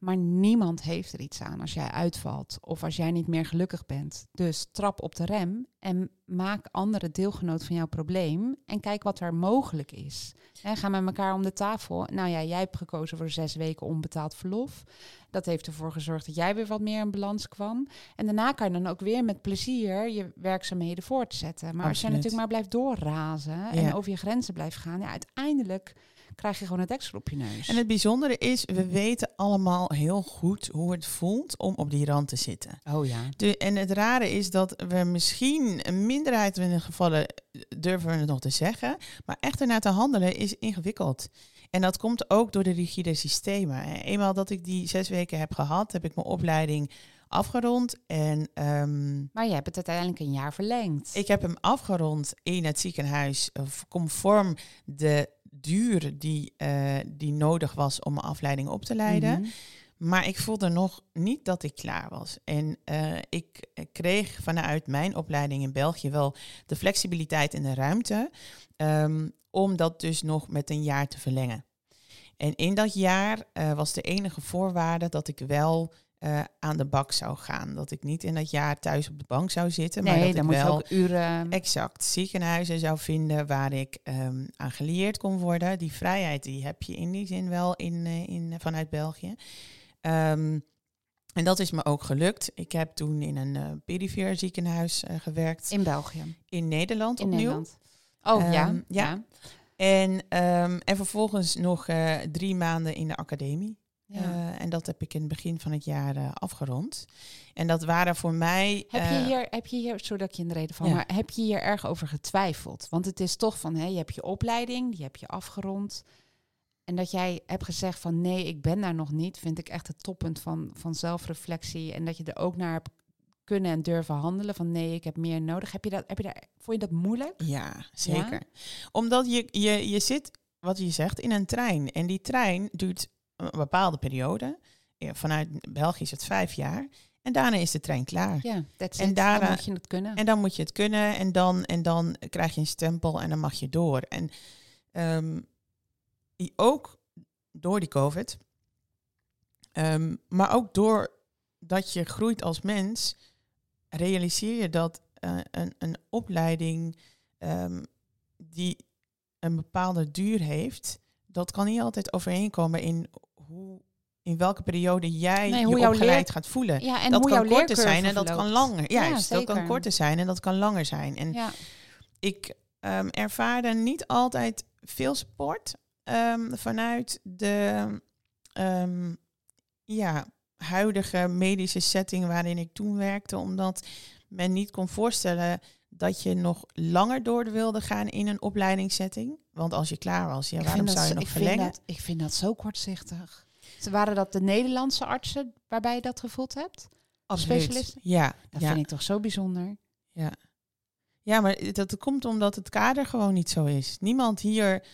A: Maar niemand heeft er iets aan als jij uitvalt of als jij niet meer gelukkig bent. Dus trap op de rem en maak andere deelgenoot van jouw probleem en kijk wat er mogelijk is. En ga met elkaar om de tafel. Nou ja, jij hebt gekozen voor zes weken onbetaald verlof. Dat heeft ervoor gezorgd dat jij weer wat meer in balans kwam. En daarna kan je dan ook weer met plezier je werkzaamheden voortzetten. Maar Absoluut. als je natuurlijk maar blijft doorrazen ja. en over je grenzen blijft gaan, ja, uiteindelijk krijg je gewoon een deksel op je neus.
B: En het bijzondere is, we weten allemaal heel goed hoe het voelt om op die rand te zitten.
A: Oh ja.
B: De, en het rare is dat we misschien een minderheid in de gevallen durven we het nog te zeggen, maar echt ernaar te handelen is ingewikkeld. En dat komt ook door de rigide systemen. Eenmaal dat ik die zes weken heb gehad, heb ik mijn opleiding afgerond. En, um,
A: maar je hebt het uiteindelijk een jaar verlengd.
B: Ik heb hem afgerond in het ziekenhuis, conform de duur die, uh, die nodig was om mijn afleiding op te leiden. Mhm. Maar ik voelde nog niet dat ik klaar was. En uh, ik kreeg vanuit mijn opleiding in België wel de flexibiliteit en de ruimte um, om dat dus nog met een jaar te verlengen. En in dat jaar uh, was de enige voorwaarde dat ik wel uh, aan de bak zou gaan. Dat ik niet in dat jaar thuis op de bank zou zitten.
A: Nee,
B: maar dat
A: dan
B: ik
A: moet
B: wel
A: ook uren...
B: exact ziekenhuizen zou vinden waar ik um, aan geleerd kon worden. Die vrijheid die heb je in die zin wel in, uh, in, vanuit België. Um, en dat is me ook gelukt. Ik heb toen in een uh, perifere ziekenhuis gewerkt.
A: In België?
B: In Nederland
A: in
B: opnieuw.
A: Nederland. Oh um, ja.
B: ja. ja. En, um, en vervolgens nog uh, drie maanden in de academie. Ja. Uh, en dat heb ik in het begin van het jaar uh, afgerond. En dat waren voor mij.
A: Heb je hier, heb je hier, sorry dat ik je in de reden ja. maar heb je hier erg over getwijfeld? Want het is toch van, hé, je hebt je opleiding, die heb je afgerond. En dat jij hebt gezegd van nee, ik ben daar nog niet, vind ik echt het toppunt van, van zelfreflectie. En dat je er ook naar hebt kunnen en durven handelen van nee, ik heb meer nodig. Heb je dat, heb je daar, vond je dat moeilijk?
B: Ja, zeker. Ja? Omdat je, je, je zit, wat je zegt, in een trein. En die trein duurt een bepaalde periode. Vanuit België is het vijf jaar. En daarna is de trein klaar.
A: Ja, that's
B: en daarna
A: dan moet je het kunnen.
B: En dan moet je het kunnen. En dan, en dan krijg je een stempel en dan mag je door. En um, ook door die COVID. Um, maar ook door dat je groeit als mens, realiseer je dat uh, een, een opleiding um, die een bepaalde duur heeft, dat kan niet altijd overeenkomen in hoe in welke periode jij
A: nee,
B: je opgeleid leer... gaat voelen.
A: Ja, en
B: dat
A: hoe
B: kan
A: jouw
B: korter zijn en dat
A: verloopt.
B: kan langer.
A: Ja,
B: Juist, dat kan korter zijn en dat kan langer zijn. En
A: Ja.
B: ik um, ervaarde niet altijd veel sport um, vanuit de um, ja, huidige medische setting waarin ik toen werkte, omdat men niet kon voorstellen dat je nog langer door wilde gaan in een opleidingssetting. Want als je klaar was, ja, waarom
A: vind
B: zou je
A: dat,
B: nog
A: ik vind
B: verlengen?
A: dat, ik vind dat zo kortzichtig. Ze waren dat de Nederlandse artsen waarbij je dat gevoeld hebt?
B: Absoluut.
A: specialisten?
B: Ja,
A: Dat
B: ja,
A: vind ik toch zo bijzonder.
B: ja. ja, maar dat, komt omdat het kader gewoon niet zo is. Niemand hier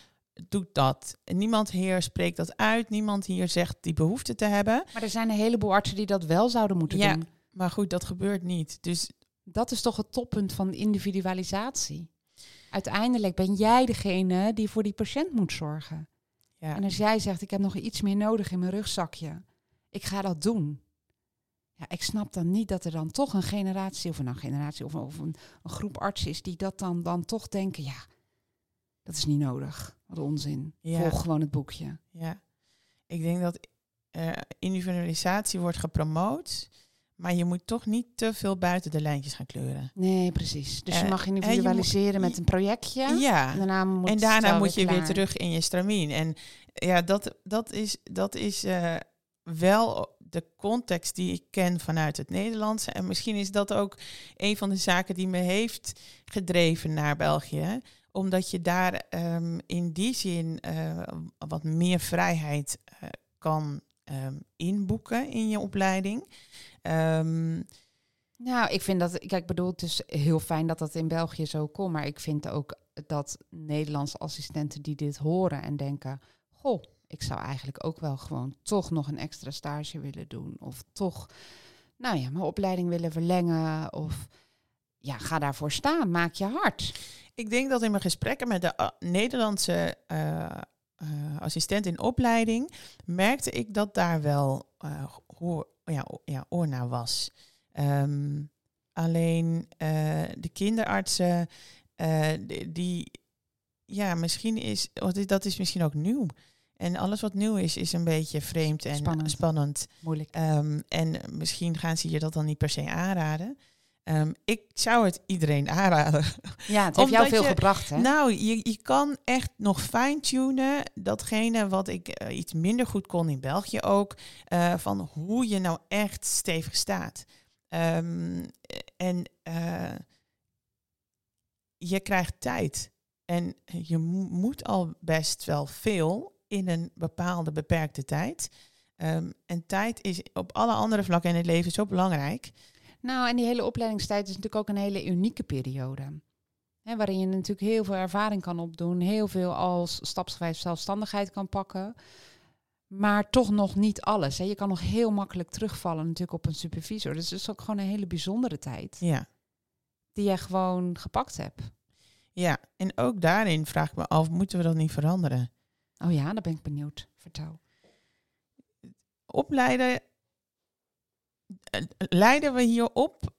B: doet dat. Niemand hier spreekt dat uit. Niemand hier zegt die behoefte te hebben.
A: Maar er zijn een heleboel artsen die dat wel zouden moeten
B: Ja.
A: doen.
B: Maar goed, dat gebeurt niet. Dus
A: Dat is toch het toppunt van individualisatie. Uiteindelijk ben jij degene die voor die patiënt moet zorgen.
B: ja,
A: En als jij zegt, ik heb nog iets meer nodig in mijn rugzakje, ik ga dat doen. Ja, ik snap dan niet dat er dan toch een generatie, of een nou, generatie, of, of een, een groep artsen is die dat dan, dan toch denken, ja, dat is niet nodig. Wat onzin.
B: Ja.
A: Volg gewoon het boekje.
B: ja. Ik denk dat eh, individualisatie wordt gepromoot. Maar je moet toch niet te veel buiten de lijntjes gaan kleuren.
A: Nee, precies. Dus je
B: Eh,
A: mag
B: je moet-
A: individualiseren met een projectje.
B: Ja.
A: En daarna moet,
B: en daarna moet je weer terug in je stramien. En ja, dat, dat is, dat is eh, wel de context die ik ken vanuit het Nederlandse. En misschien is dat ook een van de zaken die me heeft gedreven naar België. Omdat je daar ehm, in die zin eh, wat meer vrijheid kan ehm, inboeken in je opleiding. Ehm,
A: Nou, ik vind dat, kijk, ik bedoel, het is heel fijn dat dat in België zo komt. Maar ik vind ook dat Nederlandse assistenten die dit horen en denken: Goh, ik zou eigenlijk ook wel gewoon toch nog een extra stage willen doen. Of toch, nou ja, mijn opleiding willen verlengen. Of ja, ga daarvoor staan. Maak je hard.
B: Ik denk dat in mijn gesprekken met de uh, Nederlandse uh, uh, assistent in opleiding merkte ik dat daar wel uh, ja, ja, oor naar was. Um, alleen uh, de kinderartsen, uh, die, die, ja, misschien is, dat is misschien ook nieuw. En alles wat nieuw is, is een beetje vreemd en
A: Spannend.
B: spannend.
A: Moeilijk.
B: Um, en misschien gaan ze je dat dan niet per se aanraden. Ehm, ik zou het iedereen aanraden.
A: Ja, het heeft jou veel gebracht, hè?
B: Nou, je, je kan echt nog fine-tunen. Datgene wat ik eh, iets minder goed kon in België ook. Uh, van hoe je nou echt stevig staat. Um, en uh, je krijgt tijd. En je moet al best wel veel in een bepaalde beperkte tijd. Um, en tijd is op alle andere vlakken in het leven zo belangrijk.
A: Nou, en die hele opleidingstijd is natuurlijk ook een hele unieke periode. Hè, waarin je natuurlijk heel veel ervaring kan opdoen, heel veel als stapsgewijs zelfstandigheid kan pakken. Maar toch nog niet alles. Hè. Je kan nog heel makkelijk terugvallen natuurlijk op een supervisor. Dus het is ook gewoon een hele bijzondere tijd.
B: Ja.
A: Die jij gewoon gepakt hebt.
B: Ja, en ook daarin vraag ik me af, moeten we dat niet veranderen?
A: Oh ja, daar ben ik benieuwd. Vertel.
B: Opleiden leiden we hier op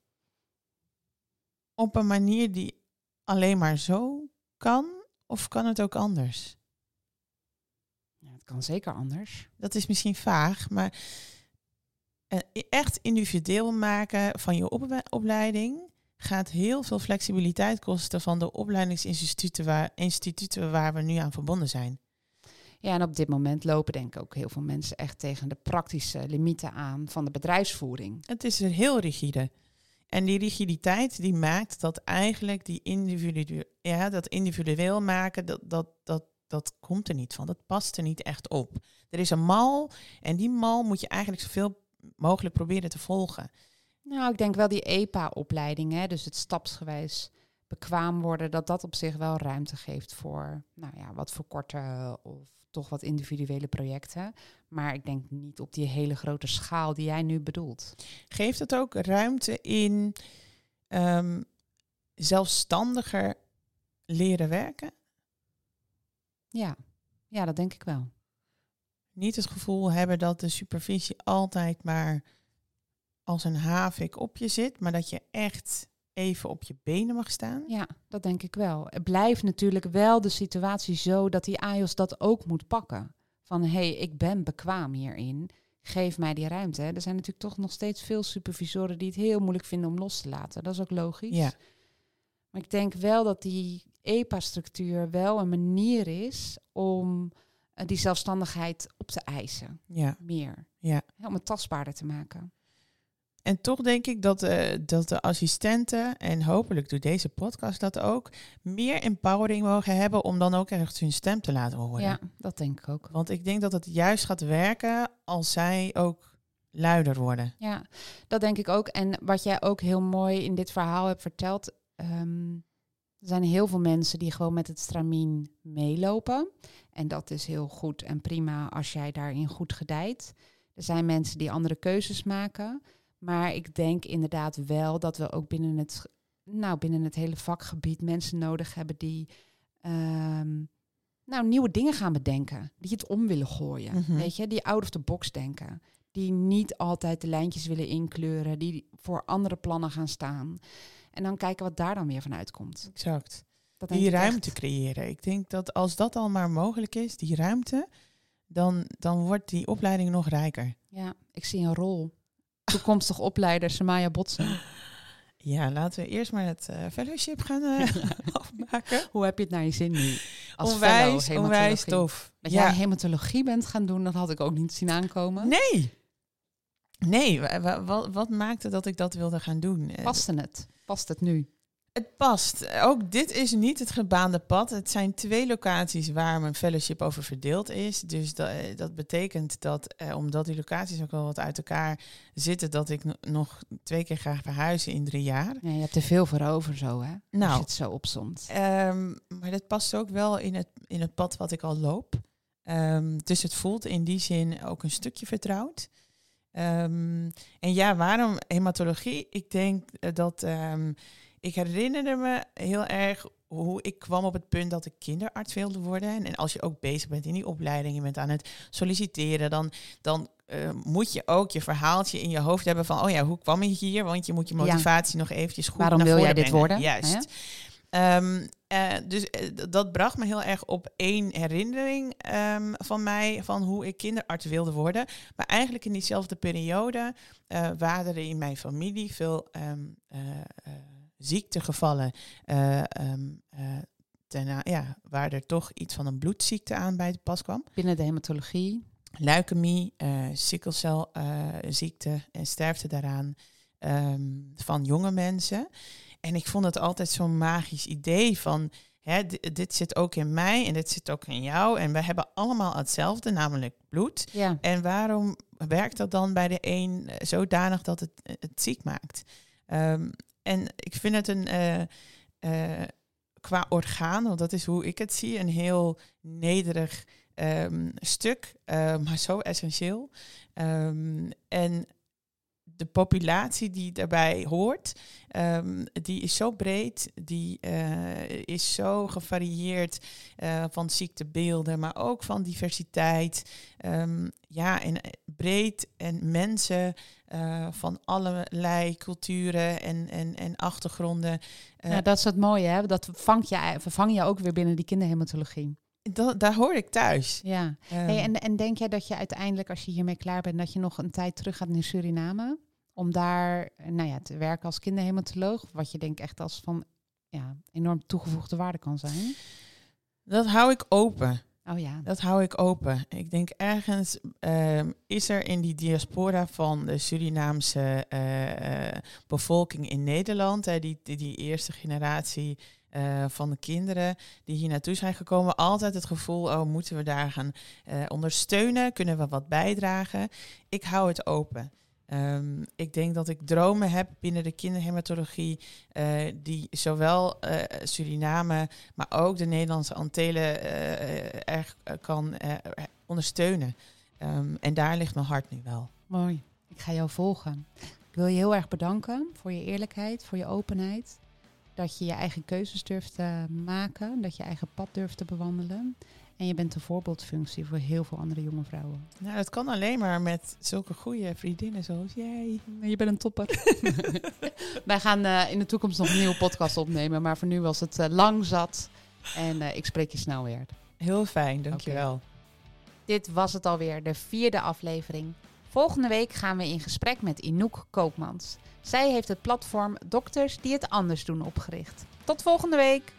B: op een manier die alleen maar zo kan? Of kan het ook anders?
A: Ja, het kan zeker anders.
B: Dat is misschien vaag, maar eh, echt individueel maken van je opleiding gaat heel veel flexibiliteit kosten van de opleidingsinstituten waar, instituten waar we nu aan verbonden zijn.
A: Ja, en op dit moment lopen denk ik ook heel veel mensen echt tegen de praktische limieten aan van de bedrijfsvoering.
B: Het is heel rigide. En die rigiditeit die maakt dat eigenlijk die individu ja, dat individueel maken, dat, dat, dat, dat komt er niet van. Dat past er niet echt op. Er is een mal en die mal moet je eigenlijk zoveel mogelijk proberen te volgen.
A: Nou, ik denk wel die EPA-opleiding, dus het stapsgewijs bekwaam worden, dat dat op zich wel ruimte geeft voor, nou ja, wat verkorten of toch wat individuele projecten. Maar ik denk niet op die hele grote schaal die jij nu bedoelt.
B: Geeft het ook ruimte in um, zelfstandiger leren werken?
A: Ja. ja, dat denk ik wel.
B: Niet het gevoel hebben dat de supervisie altijd maar als een havik op je zit, maar dat je echt even op je benen mag staan?
A: Ja, dat denk ik wel. Het blijft natuurlijk wel de situatie zo dat die AIOS dat ook moet pakken. Van hé, hey, ik ben bekwaam hierin. Geef mij die ruimte. Er zijn natuurlijk toch nog steeds veel supervisoren die het heel moeilijk vinden om los te laten. Dat is ook logisch.
B: Ja.
A: Maar ik denk wel dat die EPA-structuur wel een manier is om uh, die zelfstandigheid op te eisen.
B: Ja.
A: Meer.
B: Ja.
A: om het tastbaarder te maken.
B: En toch denk ik dat, uh, dat de assistenten, en hopelijk doet deze podcast dat ook, meer empowering mogen hebben om dan ook echt hun stem te laten horen.
A: Ja, dat denk ik ook.
B: Want ik denk dat het juist gaat werken als zij ook luider worden.
A: Ja, dat denk ik ook. En wat jij ook heel mooi in dit verhaal hebt verteld, um, er zijn heel veel mensen die gewoon met het stramien meelopen. En dat is heel goed en prima als jij daarin goed gedijt. Er zijn mensen die andere keuzes maken. Maar ik denk inderdaad wel dat we ook binnen het, nou, binnen het hele vakgebied mensen nodig hebben die ehm, nou, nieuwe dingen gaan bedenken. Die het om willen gooien. Mhm. Weet je, die out of the box denken. Die niet altijd de lijntjes willen inkleuren. Die voor andere plannen gaan staan. En dan kijken wat daar dan weer van uitkomt.
B: Exact. Dat die ruimte creëren. Ik denk dat als dat al maar mogelijk is, die ruimte, dan, dan wordt die opleiding nog rijker.
A: Ja, ik zie een rol toekomstig opleider Samaya Botsen.
B: Ja, laten we eerst maar het uh, fellowship gaan uh, afmaken.
A: Hoe heb je het naar je zin nu?
B: Als onwijs, fellow, onwijs tof.
A: Dat ja. jij hematologie bent gaan doen, dat had ik ook niet zien aankomen.
B: Nee. Nee, wat, maakte dat ik dat wilde gaan doen?
A: Paste het? Past het nu?
B: Het past. Ook dit is niet het gebaande pad. Het zijn twee locaties waar mijn fellowship over verdeeld is. Dus dat, eh, dat betekent dat, eh, omdat die locaties ook wel wat uit elkaar zitten, dat ik nog twee keer ga verhuizen in drie jaar.
A: Ja, je hebt er veel voor over zo, hè? Nou, Als je het zo opsomt.
B: Um, maar dat past ook wel in het, in het pad wat ik al loop. Um, dus het voelt in die zin ook een stukje vertrouwd. Um, en ja, waarom hematologie? Ik denk dat ik herinnerde me heel erg hoe ik kwam op het punt dat ik kinderarts wilde worden. En, als je ook bezig bent in die opleiding, je bent aan het solliciteren, dan, dan uh, moet je ook je verhaaltje in je hoofd hebben van, oh ja, hoe kwam ik hier? Want je moet je motivatie nog eventjes goed
A: Waarom
B: naar
A: wil
B: jij
A: dit worden?
B: Juist. Um, uh, dus dat bracht me heel erg op één herinnering um, van mij van hoe ik kinderarts wilde worden. Maar eigenlijk in diezelfde periode waren er in mijn familie veel um, ziektegevallen. Um, ten, ja, waar er toch iets van een bloedziekte aan bij te pas kwam.
A: Binnen de hematologie?
B: Leukemie, sikkelcelziekte en sterfte daaraan van jonge mensen. En ik vond het altijd zo'n magisch idee van, hè, dit, zit ook in mij en dit zit ook in jou. En we hebben allemaal hetzelfde, namelijk bloed. Ja. En waarom werkt dat dan bij de een zodanig dat het het ziek maakt? Um, en ik vind het een, uh, uh, qua orgaan, want dat is hoe ik het zie, een heel nederig um, stuk, uh, maar zo essentieel. Um, en de populatie die daarbij hoort, um, die is zo breed, die is zo gevarieerd van ziektebeelden, maar ook van diversiteit. Ja, en breed en mensen uh, van allerlei culturen en, en, en achtergronden.
A: ja, dat is het mooie, hè? Dat vang je, vervang je ook weer binnen die kinderhematologie.
B: Dat, daar hoor ik thuis.
A: Ja. Um, hey, en, en denk jij dat je uiteindelijk, als je hiermee klaar bent, dat je nog een tijd terug gaat naar Suriname? om daar nou ja, te werken als kinderhematoloog, wat je denk echt als van ja, enorm toegevoegde waarde kan zijn?
B: Dat hou ik open.
A: Oh ja.
B: Dat hou ik open. Ik denk ergens uh, is er in die diaspora van de Surinaamse uh, bevolking in Nederland, hè, die, die, die, eerste generatie uh, van de kinderen die hier naartoe zijn gekomen, altijd het gevoel, oh, moeten we daar gaan ondersteunen? Kunnen we wat bijdragen? Ik hou het open. Um, ik denk dat ik dromen heb binnen de kinderhematologie uh, die zowel uh, Suriname, maar ook de Nederlandse Antillen uh, erg kan ondersteunen. Um, en daar ligt mijn hart nu wel.
A: Mooi. Ik ga jou volgen. Ik wil je heel erg bedanken voor je eerlijkheid, voor je openheid. Dat je je eigen keuzes durft te maken, dat je eigen pad durft te bewandelen. En je bent een voorbeeldfunctie voor heel veel andere jonge vrouwen.
B: Nou, dat kan alleen maar met zulke goede vriendinnen zoals jij.
A: Je bent een topper. Wij gaan uh, in de toekomst nog een nieuwe podcast opnemen. Maar voor nu was het uh, lang zat. En uh, ik spreek je snel weer.
B: Heel fijn, dankjewel. Okay.
C: Dit was het alweer, de vierde aflevering. Volgende week gaan we in gesprek met Inouk Koopmans. Zij heeft het platform Dokters die het anders doen opgericht. Tot volgende week!